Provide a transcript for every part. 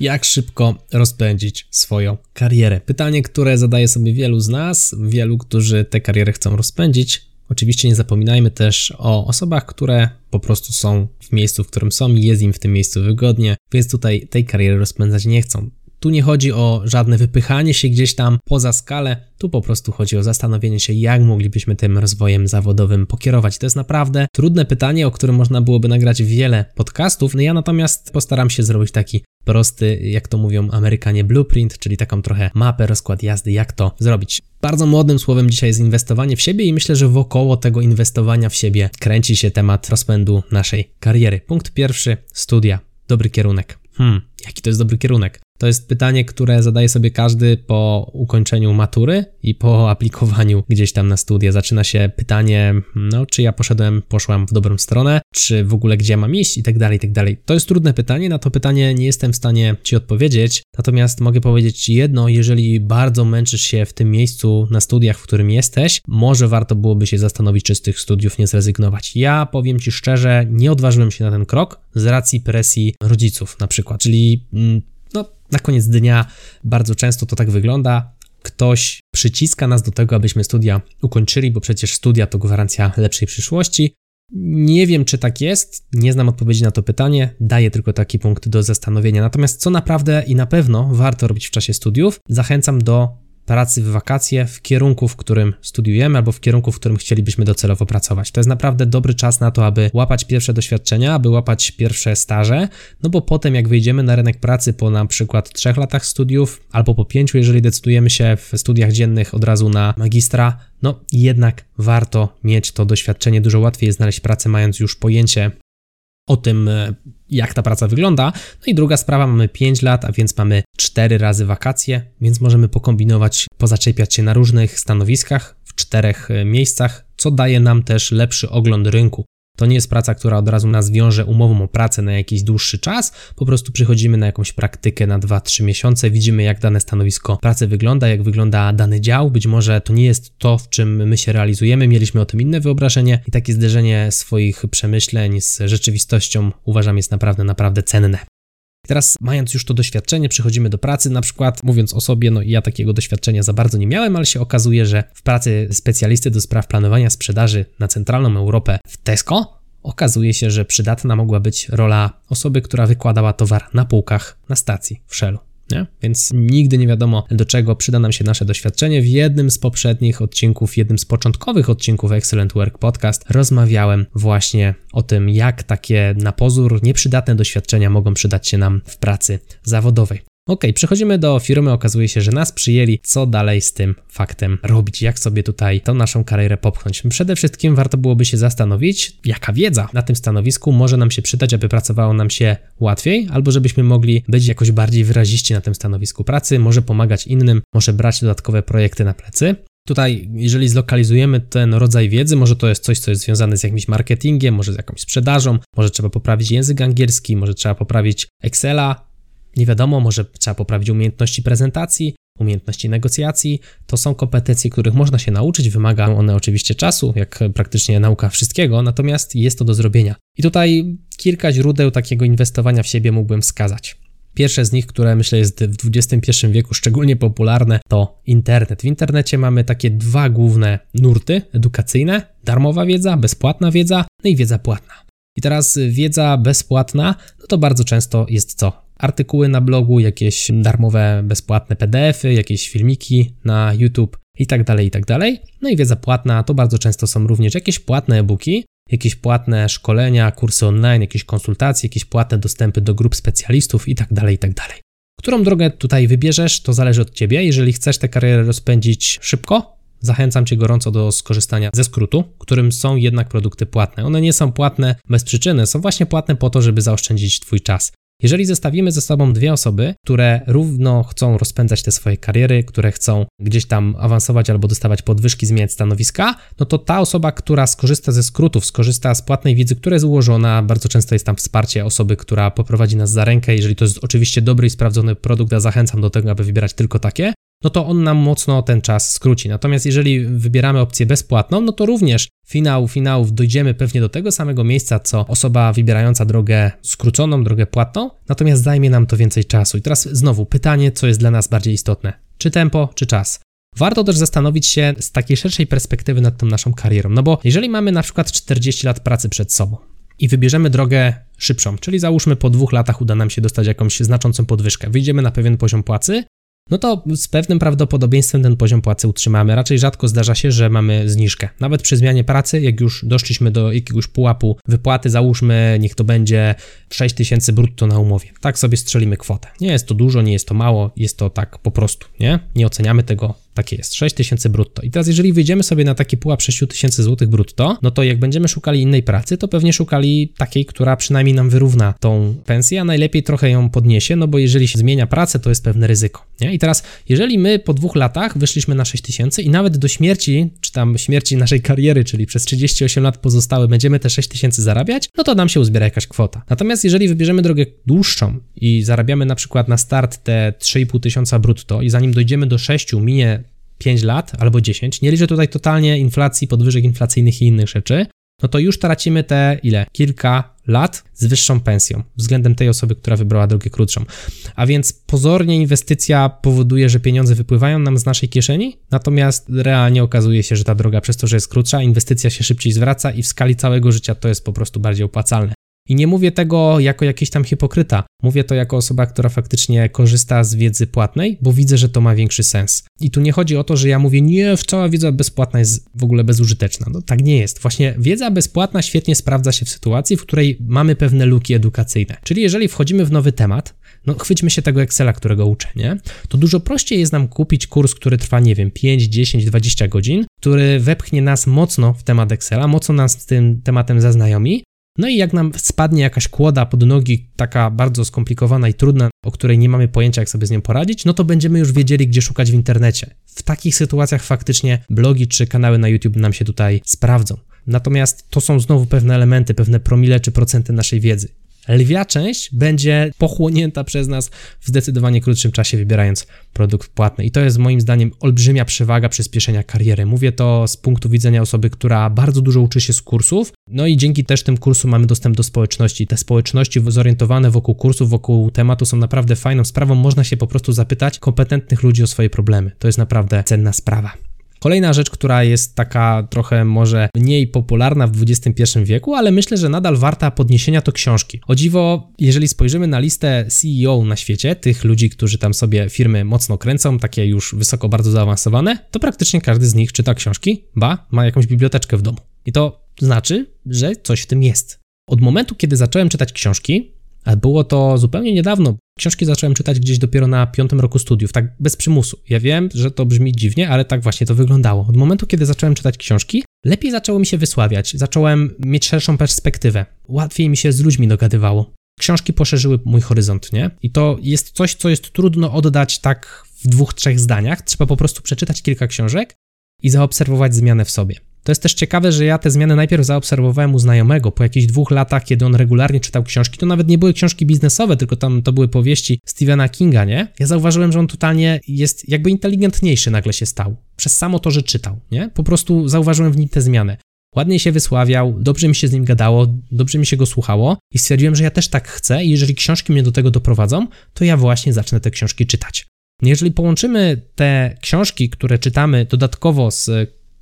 Jak szybko rozpędzić swoją karierę? Pytanie, które zadaje sobie wielu z nas, wielu, którzy tę karierę chcą rozpędzić. Oczywiście nie zapominajmy też o osobach, które po prostu są w miejscu, w którym są i jest im w tym miejscu wygodnie, więc tutaj tej kariery rozpędzać nie chcą. Tu nie chodzi o żadne wypychanie się gdzieś tam poza skalę, tu po prostu chodzi o zastanowienie się, jak moglibyśmy tym rozwojem zawodowym pokierować. To jest naprawdę trudne pytanie, o którym można byłoby nagrać wiele podcastów. No ja natomiast postaram się zrobić taki prosty, jak to mówią Amerykanie, blueprint, czyli taką trochę mapę, rozkład jazdy, jak to zrobić. Bardzo młodym słowem dzisiaj jest inwestowanie w siebie i myślę, że wokoło tego inwestowania w siebie kręci się temat rozpędu naszej kariery. Punkt pierwszy, studia. Dobry kierunek. Hmm, jaki to jest dobry kierunek? To jest pytanie, które zadaje sobie każdy po ukończeniu matury i po aplikowaniu gdzieś tam na studia. Zaczyna się pytanie, no, czy ja poszedłem, poszłam w dobrą stronę, czy w ogóle gdzie mam iść i tak dalej, i tak dalej. To jest trudne pytanie, na to pytanie nie jestem w stanie Ci odpowiedzieć, natomiast mogę powiedzieć Ci jedno, jeżeli bardzo męczysz się w tym miejscu na studiach, w którym jesteś, może warto byłoby się zastanowić, czy z tych studiów nie zrezygnować. Ja powiem Ci szczerze, nie odważyłem się na ten krok z racji presji rodziców na przykład, czyli mm, na koniec dnia bardzo często to tak wygląda. Ktoś przyciska nas do tego, abyśmy studia ukończyli, bo przecież studia to gwarancja lepszej przyszłości. Nie wiem, czy tak jest, nie znam odpowiedzi na to pytanie, daję tylko taki punkt do zastanowienia. Natomiast co naprawdę i na pewno warto robić w czasie studiów, zachęcam do pracy w wakacje w kierunku, w którym studiujemy, albo w kierunku, w którym chcielibyśmy docelowo pracować. To jest naprawdę dobry czas na to, aby łapać pierwsze doświadczenia, aby łapać pierwsze staże, no bo potem, jak wyjdziemy na rynek pracy po na przykład trzech latach studiów, albo po pięciu, jeżeli decydujemy się w studiach dziennych od razu na magistra, no jednak warto mieć to doświadczenie. Dużo łatwiej jest znaleźć pracę, mając już pojęcie o tym, e, jak ta praca wygląda. No i druga sprawa, mamy 5 lat, a więc mamy 4 razy wakacje, więc możemy pokombinować, pozaczepiać się na różnych stanowiskach w czterech e, miejscach, co daje nam też lepszy ogląd rynku. To nie jest praca, która od razu nas wiąże umową o pracę na jakiś dłuższy czas, po prostu przychodzimy na jakąś praktykę na 2-3 miesiące, widzimy jak dane stanowisko pracy wygląda, jak wygląda dany dział, być może to nie jest to, w czym my się realizujemy, mieliśmy o tym inne wyobrażenie i takie zderzenie swoich przemyśleń z rzeczywistością uważam jest naprawdę, naprawdę cenne. Teraz, mając już to doświadczenie, przechodzimy do pracy. Na przykład, mówiąc o sobie, no ja takiego doświadczenia za bardzo nie miałem, ale się okazuje, że w pracy specjalisty do spraw planowania sprzedaży na centralną Europę w Tesco okazuje się, że przydatna mogła być rola osoby, która wykładała towar na półkach na stacji w Shellu. Nie? Więc nigdy nie wiadomo, do czego przyda nam się nasze doświadczenie. W jednym z poprzednich odcinków, jednym z początkowych odcinków Excellent Work Podcast rozmawiałem właśnie o tym, jak takie na pozór nieprzydatne doświadczenia mogą przydać się nam w pracy zawodowej. Ok, przechodzimy do firmy, okazuje się, że nas przyjęli. Co dalej z tym faktem robić? Jak sobie tutaj tą naszą karierę popchnąć? Przede wszystkim warto byłoby się zastanowić, jaka wiedza na tym stanowisku może nam się przydać, aby pracowało nam się łatwiej, albo żebyśmy mogli być jakoś bardziej wyraziści na tym stanowisku pracy, może pomagać innym, może brać dodatkowe projekty na plecy. Tutaj, jeżeli zlokalizujemy ten rodzaj wiedzy, może to jest coś, co jest związane z jakimś marketingiem, może z jakąś sprzedażą, może trzeba poprawić język angielski, może trzeba poprawić Excela, nie wiadomo, może trzeba poprawić umiejętności prezentacji, umiejętności negocjacji. To są kompetencje, których można się nauczyć, wymagają one oczywiście czasu, jak praktycznie nauka wszystkiego, natomiast jest to do zrobienia. I tutaj kilka źródeł takiego inwestowania w siebie mógłbym wskazać. Pierwsze z nich, które myślę jest w XXI wieku szczególnie popularne, to internet. W internecie mamy takie dwa główne nurty edukacyjne: darmowa wiedza, bezpłatna wiedza, no i wiedza płatna. I teraz wiedza bezpłatna, no to bardzo często jest co? Artykuły na blogu, jakieś darmowe, bezpłatne PDFy, jakieś filmiki na YouTube i tak dalej, i tak dalej. No i wiedza płatna to bardzo często są również jakieś płatne e-booki, jakieś płatne szkolenia, kursy online, jakieś konsultacje, jakieś płatne dostępy do grup specjalistów i tak dalej, i tak dalej. Którą drogę tutaj wybierzesz, to zależy od Ciebie. Jeżeli chcesz tę karierę rozpędzić szybko, Zachęcam Cię gorąco do skorzystania ze skrótu, którym są jednak produkty płatne. One nie są płatne bez przyczyny, są właśnie płatne po to, żeby zaoszczędzić Twój czas. Jeżeli zestawimy ze sobą dwie osoby, które równo chcą rozpędzać te swoje kariery, które chcą gdzieś tam awansować albo dostawać podwyżki, zmieniać stanowiska, no to ta osoba, która skorzysta ze skrótów, skorzysta z płatnej wiedzy, która jest ułożona, bardzo często jest tam wsparcie osoby, która poprowadzi nas za rękę, jeżeli to jest oczywiście dobry i sprawdzony produkt, a zachęcam do tego, aby wybierać tylko takie, no to on nam mocno ten czas skróci. Natomiast jeżeli wybieramy opcję bezpłatną, no to również finał finałów dojdziemy pewnie do tego samego miejsca, co osoba wybierająca drogę skróconą, drogę płatną, natomiast zajmie nam to więcej czasu. I teraz znowu pytanie, co jest dla nas bardziej istotne: czy tempo, czy czas? Warto też zastanowić się z takiej szerszej perspektywy nad tą naszą karierą, no bo jeżeli mamy na przykład 40 lat pracy przed sobą i wybierzemy drogę szybszą, czyli załóżmy po dwóch latach uda nam się dostać jakąś znaczącą podwyżkę, wyjdziemy na pewien poziom płacy, no to z pewnym prawdopodobieństwem ten poziom płacy utrzymamy. Raczej rzadko zdarza się, że mamy zniżkę. Nawet przy zmianie pracy, jak już doszliśmy do jakiegoś pułapu wypłaty, załóżmy, niech to będzie 6000 brutto na umowie. Tak sobie strzelimy kwotę. Nie jest to dużo, nie jest to mało, jest to tak po prostu, nie? Nie oceniamy tego takie jest, 6 tysięcy brutto. I teraz jeżeli wyjdziemy sobie na taki pułap 6 tysięcy złotych brutto, no to jak będziemy szukali innej pracy, to pewnie szukali takiej, która przynajmniej nam wyrówna tą pensję, a najlepiej trochę ją podniesie, no bo jeżeli się zmienia pracę, to jest pewne ryzyko, nie? I teraz, jeżeli my po dwóch latach wyszliśmy na 6 tysięcy i nawet do śmierci, czy tam śmierci naszej kariery, czyli przez 38 lat pozostałe będziemy te 6 tysięcy zarabiać, no to nam się uzbiera jakaś kwota. Natomiast jeżeli wybierzemy drogę dłuższą i zarabiamy na przykład na start te 3,5 tysiąca brutto i zanim dojdziemy do 6 minie 5 lat albo 10, nie liczę tutaj totalnie inflacji, podwyżek inflacyjnych i innych rzeczy, no to już tracimy te ile? Kilka lat z wyższą pensją względem tej osoby, która wybrała drogę krótszą. A więc pozornie inwestycja powoduje, że pieniądze wypływają nam z naszej kieszeni, natomiast realnie okazuje się, że ta droga przez to, że jest krótsza, inwestycja się szybciej zwraca i w skali całego życia to jest po prostu bardziej opłacalne. I nie mówię tego jako jakiś tam hipokryta. Mówię to jako osoba, która faktycznie korzysta z wiedzy płatnej, bo widzę, że to ma większy sens. I tu nie chodzi o to, że ja mówię, nie, cała wiedza bezpłatna jest w ogóle bezużyteczna. No tak nie jest. Właśnie wiedza bezpłatna świetnie sprawdza się w sytuacji, w której mamy pewne luki edukacyjne. Czyli jeżeli wchodzimy w nowy temat, no chwyćmy się tego Excela, którego uczę, nie? To dużo prościej jest nam kupić kurs, który trwa, nie wiem, 5, 10, 20 godzin, który wepchnie nas mocno w temat Excela, mocno nas z tym tematem zaznajomi, no i jak nam spadnie jakaś kłoda pod nogi, taka bardzo skomplikowana i trudna, o której nie mamy pojęcia, jak sobie z nią poradzić, no to będziemy już wiedzieli, gdzie szukać w internecie. W takich sytuacjach faktycznie blogi czy kanały na YouTube nam się tutaj sprawdzą. Natomiast to są znowu pewne elementy, pewne promile czy procenty naszej wiedzy. Lwia część będzie pochłonięta przez nas w zdecydowanie krótszym czasie, wybierając produkt płatny. I to jest moim zdaniem olbrzymia przewaga przyspieszenia kariery. Mówię to z punktu widzenia osoby, która bardzo dużo uczy się z kursów, no i dzięki też tym kursom mamy dostęp do społeczności. Te społeczności zorientowane wokół kursów, wokół tematu są naprawdę fajną sprawą. Można się po prostu zapytać kompetentnych ludzi o swoje problemy. To jest naprawdę cenna sprawa. Kolejna rzecz, która jest taka trochę może mniej popularna w XXI wieku, ale myślę, że nadal warta podniesienia to książki. O dziwo, jeżeli spojrzymy na listę CEO na świecie, tych ludzi, którzy tam sobie firmy mocno kręcą, takie już wysoko bardzo zaawansowane, to praktycznie każdy z nich czyta książki, ba, ma jakąś biblioteczkę w domu. I to znaczy, że coś w tym jest. Od momentu, kiedy zacząłem czytać książki, było to zupełnie niedawno. Książki zacząłem czytać gdzieś dopiero na piątym roku studiów, tak bez przymusu. Ja wiem, że to brzmi dziwnie, ale tak właśnie to wyglądało. Od momentu, kiedy zacząłem czytać książki, lepiej zaczęło mi się wysławiać, zacząłem mieć szerszą perspektywę, łatwiej mi się z ludźmi dogadywało. Książki poszerzyły mój horyzont, nie? I to jest coś, co jest trudno oddać tak w dwóch, trzech zdaniach. Trzeba po prostu przeczytać kilka książek i zaobserwować zmianę w sobie. To jest też ciekawe, że ja te zmiany najpierw zaobserwowałem u znajomego. Po jakichś dwóch latach, kiedy on regularnie czytał książki, to nawet nie były książki biznesowe, tylko tam to były powieści Stephena Kinga, nie? Ja zauważyłem, że on totalnie jest jakby inteligentniejszy nagle się stał. Przez samo to, że czytał, nie? Po prostu zauważyłem w nim te zmiany. Ładnie się wysławiał, dobrze mi się z nim gadało, dobrze mi się go słuchało i stwierdziłem, że ja też tak chcę i jeżeli książki mnie do tego doprowadzą, to ja właśnie zacznę te książki czytać. Jeżeli połączymy te książki, które czytamy dodatkowo z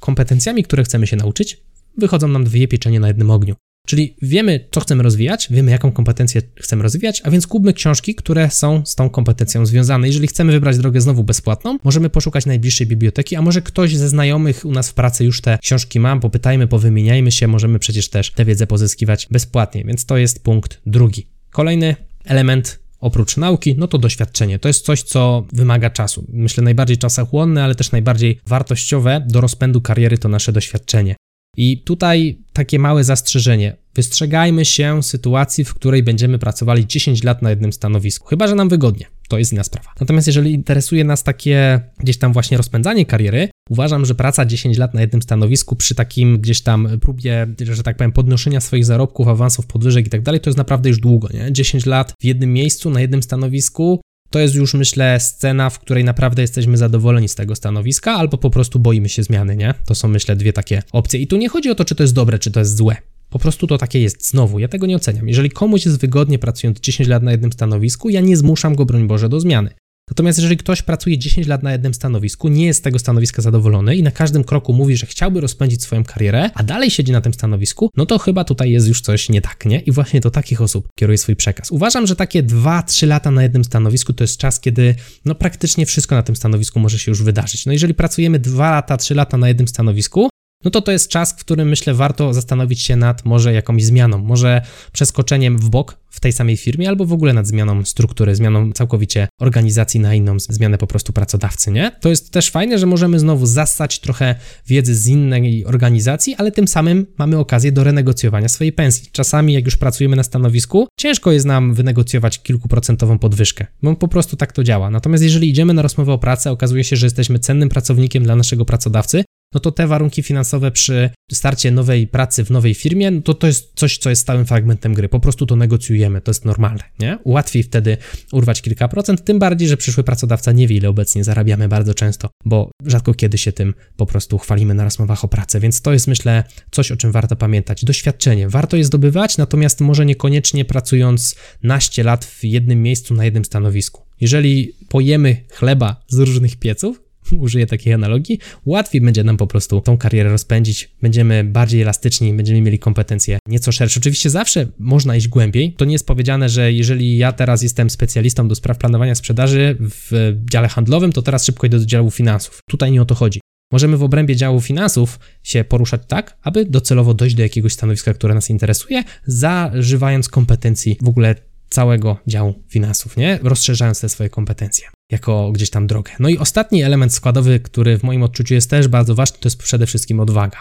kompetencjami, które chcemy się nauczyć, wychodzą nam dwie pieczenie na jednym ogniu. Czyli wiemy, co chcemy rozwijać, wiemy, jaką kompetencję chcemy rozwijać, a więc kupmy książki, które są z tą kompetencją związane. Jeżeli chcemy wybrać drogę znowu bezpłatną, możemy poszukać najbliższej biblioteki, a może ktoś ze znajomych u nas w pracy już te książki ma, popytajmy, powymieniajmy się, możemy przecież też tę wiedzę pozyskiwać bezpłatnie, więc to jest punkt drugi. Kolejny element oprócz nauki, no to doświadczenie. To jest coś, co wymaga czasu. Myślę najbardziej czasochłonne, ale też najbardziej wartościowe do rozpędu kariery to nasze doświadczenie. I tutaj takie małe zastrzeżenie. Wystrzegajmy się sytuacji, w której będziemy pracowali 10 lat na jednym stanowisku, chyba że nam wygodnie. To jest inna sprawa. Natomiast jeżeli interesuje nas takie gdzieś tam właśnie rozpędzanie kariery, uważam, że praca 10 lat na jednym stanowisku przy takim gdzieś tam próbie, że tak powiem, podnoszenia swoich zarobków, awansów, podwyżek i tak dalej, to jest naprawdę już długo, nie? 10 lat w jednym miejscu, na jednym stanowisku, to jest już, myślę, scena, w której naprawdę jesteśmy zadowoleni z tego stanowiska, albo po prostu boimy się zmiany, nie? To są, myślę, dwie takie opcje. I tu nie chodzi o to, czy to jest dobre, czy to jest złe. Po prostu to takie jest. Znowu, ja tego nie oceniam. Jeżeli komuś jest wygodnie pracując 10 lat na jednym stanowisku, ja nie zmuszam go, broń Boże, do zmiany. Natomiast jeżeli ktoś pracuje 10 lat na jednym stanowisku, nie jest z tego stanowiska zadowolony i na każdym kroku mówi, że chciałby rozpędzić swoją karierę, a dalej siedzi na tym stanowisku, no to chyba tutaj jest już coś nie tak, nie? I właśnie do takich osób kieruje swój przekaz. Uważam, że takie 2-3 lata na jednym stanowisku to jest czas, kiedy no praktycznie wszystko na tym stanowisku może się już wydarzyć. No jeżeli pracujemy 2 lata, 3 lata na jednym stanowisku, no to to jest czas, w którym myślę warto zastanowić się nad może jakąś zmianą, może przeskoczeniem w bok w tej samej firmie, albo w ogóle nad zmianą struktury, zmianą całkowicie organizacji na inną, zmianę po prostu pracodawcy, nie? To jest też fajne, że możemy znowu zassać trochę wiedzy z innej organizacji, ale tym samym mamy okazję do renegocjowania swojej pensji. Czasami, jak już pracujemy na stanowisku, ciężko jest nam wynegocjować kilkuprocentową podwyżkę, bo po prostu tak to działa. Natomiast jeżeli idziemy na rozmowę o pracę, okazuje się, że jesteśmy cennym pracownikiem dla naszego pracodawcy, no to te warunki finansowe przy starcie nowej pracy w nowej firmie, no to to jest coś, co jest stałym fragmentem gry. Po prostu to negocjujemy, to jest normalne, nie? Łatwiej wtedy urwać kilka procent, tym bardziej, że przyszły pracodawca nie wie, ile obecnie zarabiamy bardzo często, bo rzadko kiedy się tym po prostu chwalimy na rozmowach o pracę, więc to jest, myślę, coś, o czym warto pamiętać. Doświadczenie warto je zdobywać, natomiast może niekoniecznie pracując naście lat w jednym miejscu, na jednym stanowisku. Jeżeli pojemy chleba z różnych pieców, użyję takiej analogii, łatwiej będzie nam po prostu tą karierę rozpędzić, będziemy bardziej elastyczni, będziemy mieli kompetencje nieco szersze. Oczywiście zawsze można iść głębiej. To nie jest powiedziane, że jeżeli ja teraz jestem specjalistą do spraw planowania sprzedaży w dziale handlowym, to teraz szybko idę do działu finansów. Tutaj nie o to chodzi. Możemy w obrębie działu finansów się poruszać tak, aby docelowo dojść do jakiegoś stanowiska, które nas interesuje, zażywając kompetencji w ogóle całego działu finansów, nie? Rozszerzając te swoje kompetencje jako gdzieś tam drogę. No i ostatni element składowy, który w moim odczuciu jest też bardzo ważny, to jest przede wszystkim odwaga.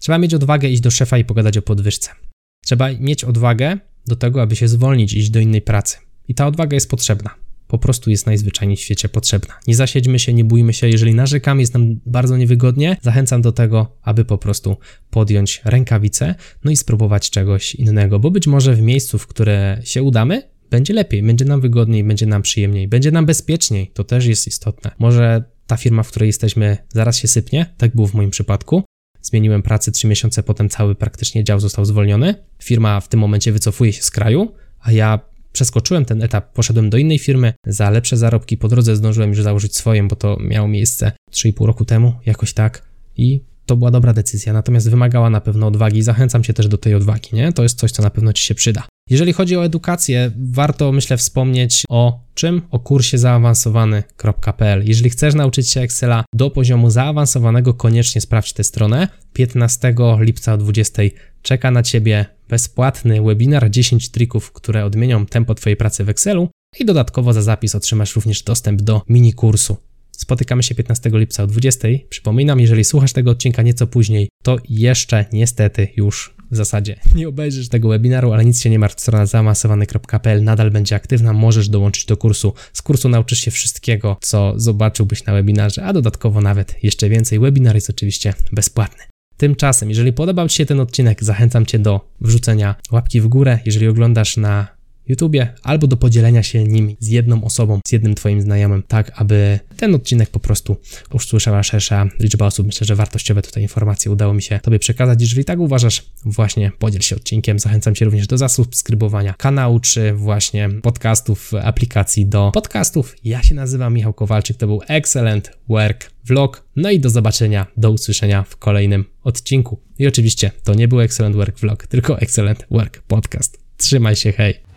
Trzeba mieć odwagę iść do szefa i pogadać o podwyżce. Trzeba mieć odwagę do tego, aby się zwolnić i iść do innej pracy. I ta odwaga jest potrzebna. Po prostu jest najzwyczajniej w świecie potrzebna. Nie zasiedźmy się, nie bójmy się. Jeżeli narzekamy, jest nam bardzo niewygodnie, zachęcam do tego, aby po prostu podjąć rękawice, no i spróbować czegoś innego, bo być może w miejscu, w które się udamy, będzie lepiej, będzie nam wygodniej, będzie nam przyjemniej, będzie nam bezpieczniej, to też jest istotne. Może ta firma, w której jesteśmy, zaraz się sypnie, tak było w moim przypadku. Zmieniłem pracę trzy miesiące, potem cały praktycznie dział został zwolniony. Firma w tym momencie wycofuje się z kraju, a ja przeskoczyłem ten etap, poszedłem do innej firmy za lepsze zarobki. Po drodze zdążyłem już założyć swoją, bo to miało miejsce 3,5 roku temu, jakoś tak. I to była dobra decyzja, natomiast wymagała na pewno odwagi. Zachęcam cię też do tej odwagi, nie? To jest coś, co na pewno ci się przyda. Jeżeli chodzi o edukację, warto myślę wspomnieć o czym? O kursie zaawansowany.pl. Jeżeli chcesz nauczyć się Excela do poziomu zaawansowanego, koniecznie sprawdź tę stronę. 15 lipca o 20 czeka na ciebie bezpłatny webinar 10 trików, które odmienią tempo twojej pracy w Excelu i dodatkowo za zapis otrzymasz również dostęp do mini kursu. Spotykamy się 15 lipca o 20. Przypominam, jeżeli słuchasz tego odcinka nieco później, to jeszcze niestety już w zasadzie nie obejrzysz tego webinaru, ale nic się nie martw, strona zaawansowany.pl nadal będzie aktywna, możesz dołączyć do kursu. Z kursu nauczysz się wszystkiego, co zobaczyłbyś na webinarze, a dodatkowo nawet jeszcze więcej. Webinar jest oczywiście bezpłatny. Tymczasem, jeżeli podobał Ci się ten odcinek, zachęcam Cię do wrzucenia łapki w górę. Jeżeli oglądasz na YouTubie, albo do podzielenia się nimi z jedną osobą, z jednym Twoim znajomym, tak aby ten odcinek po prostu usłyszała szersza liczba osób. Myślę, że wartościowe tutaj informacje udało mi się Tobie przekazać. Jeżeli tak uważasz, właśnie podziel się odcinkiem. Zachęcam Cię również do zasubskrybowania kanału, czy właśnie podcastów, aplikacji do podcastów. Ja się nazywam Michał Kowalczyk, to był Excellent Work Vlog. No i do zobaczenia, do usłyszenia w kolejnym odcinku. I oczywiście to nie był Excellent Work Vlog, tylko Excellent Work Podcast. Trzymaj się, hej!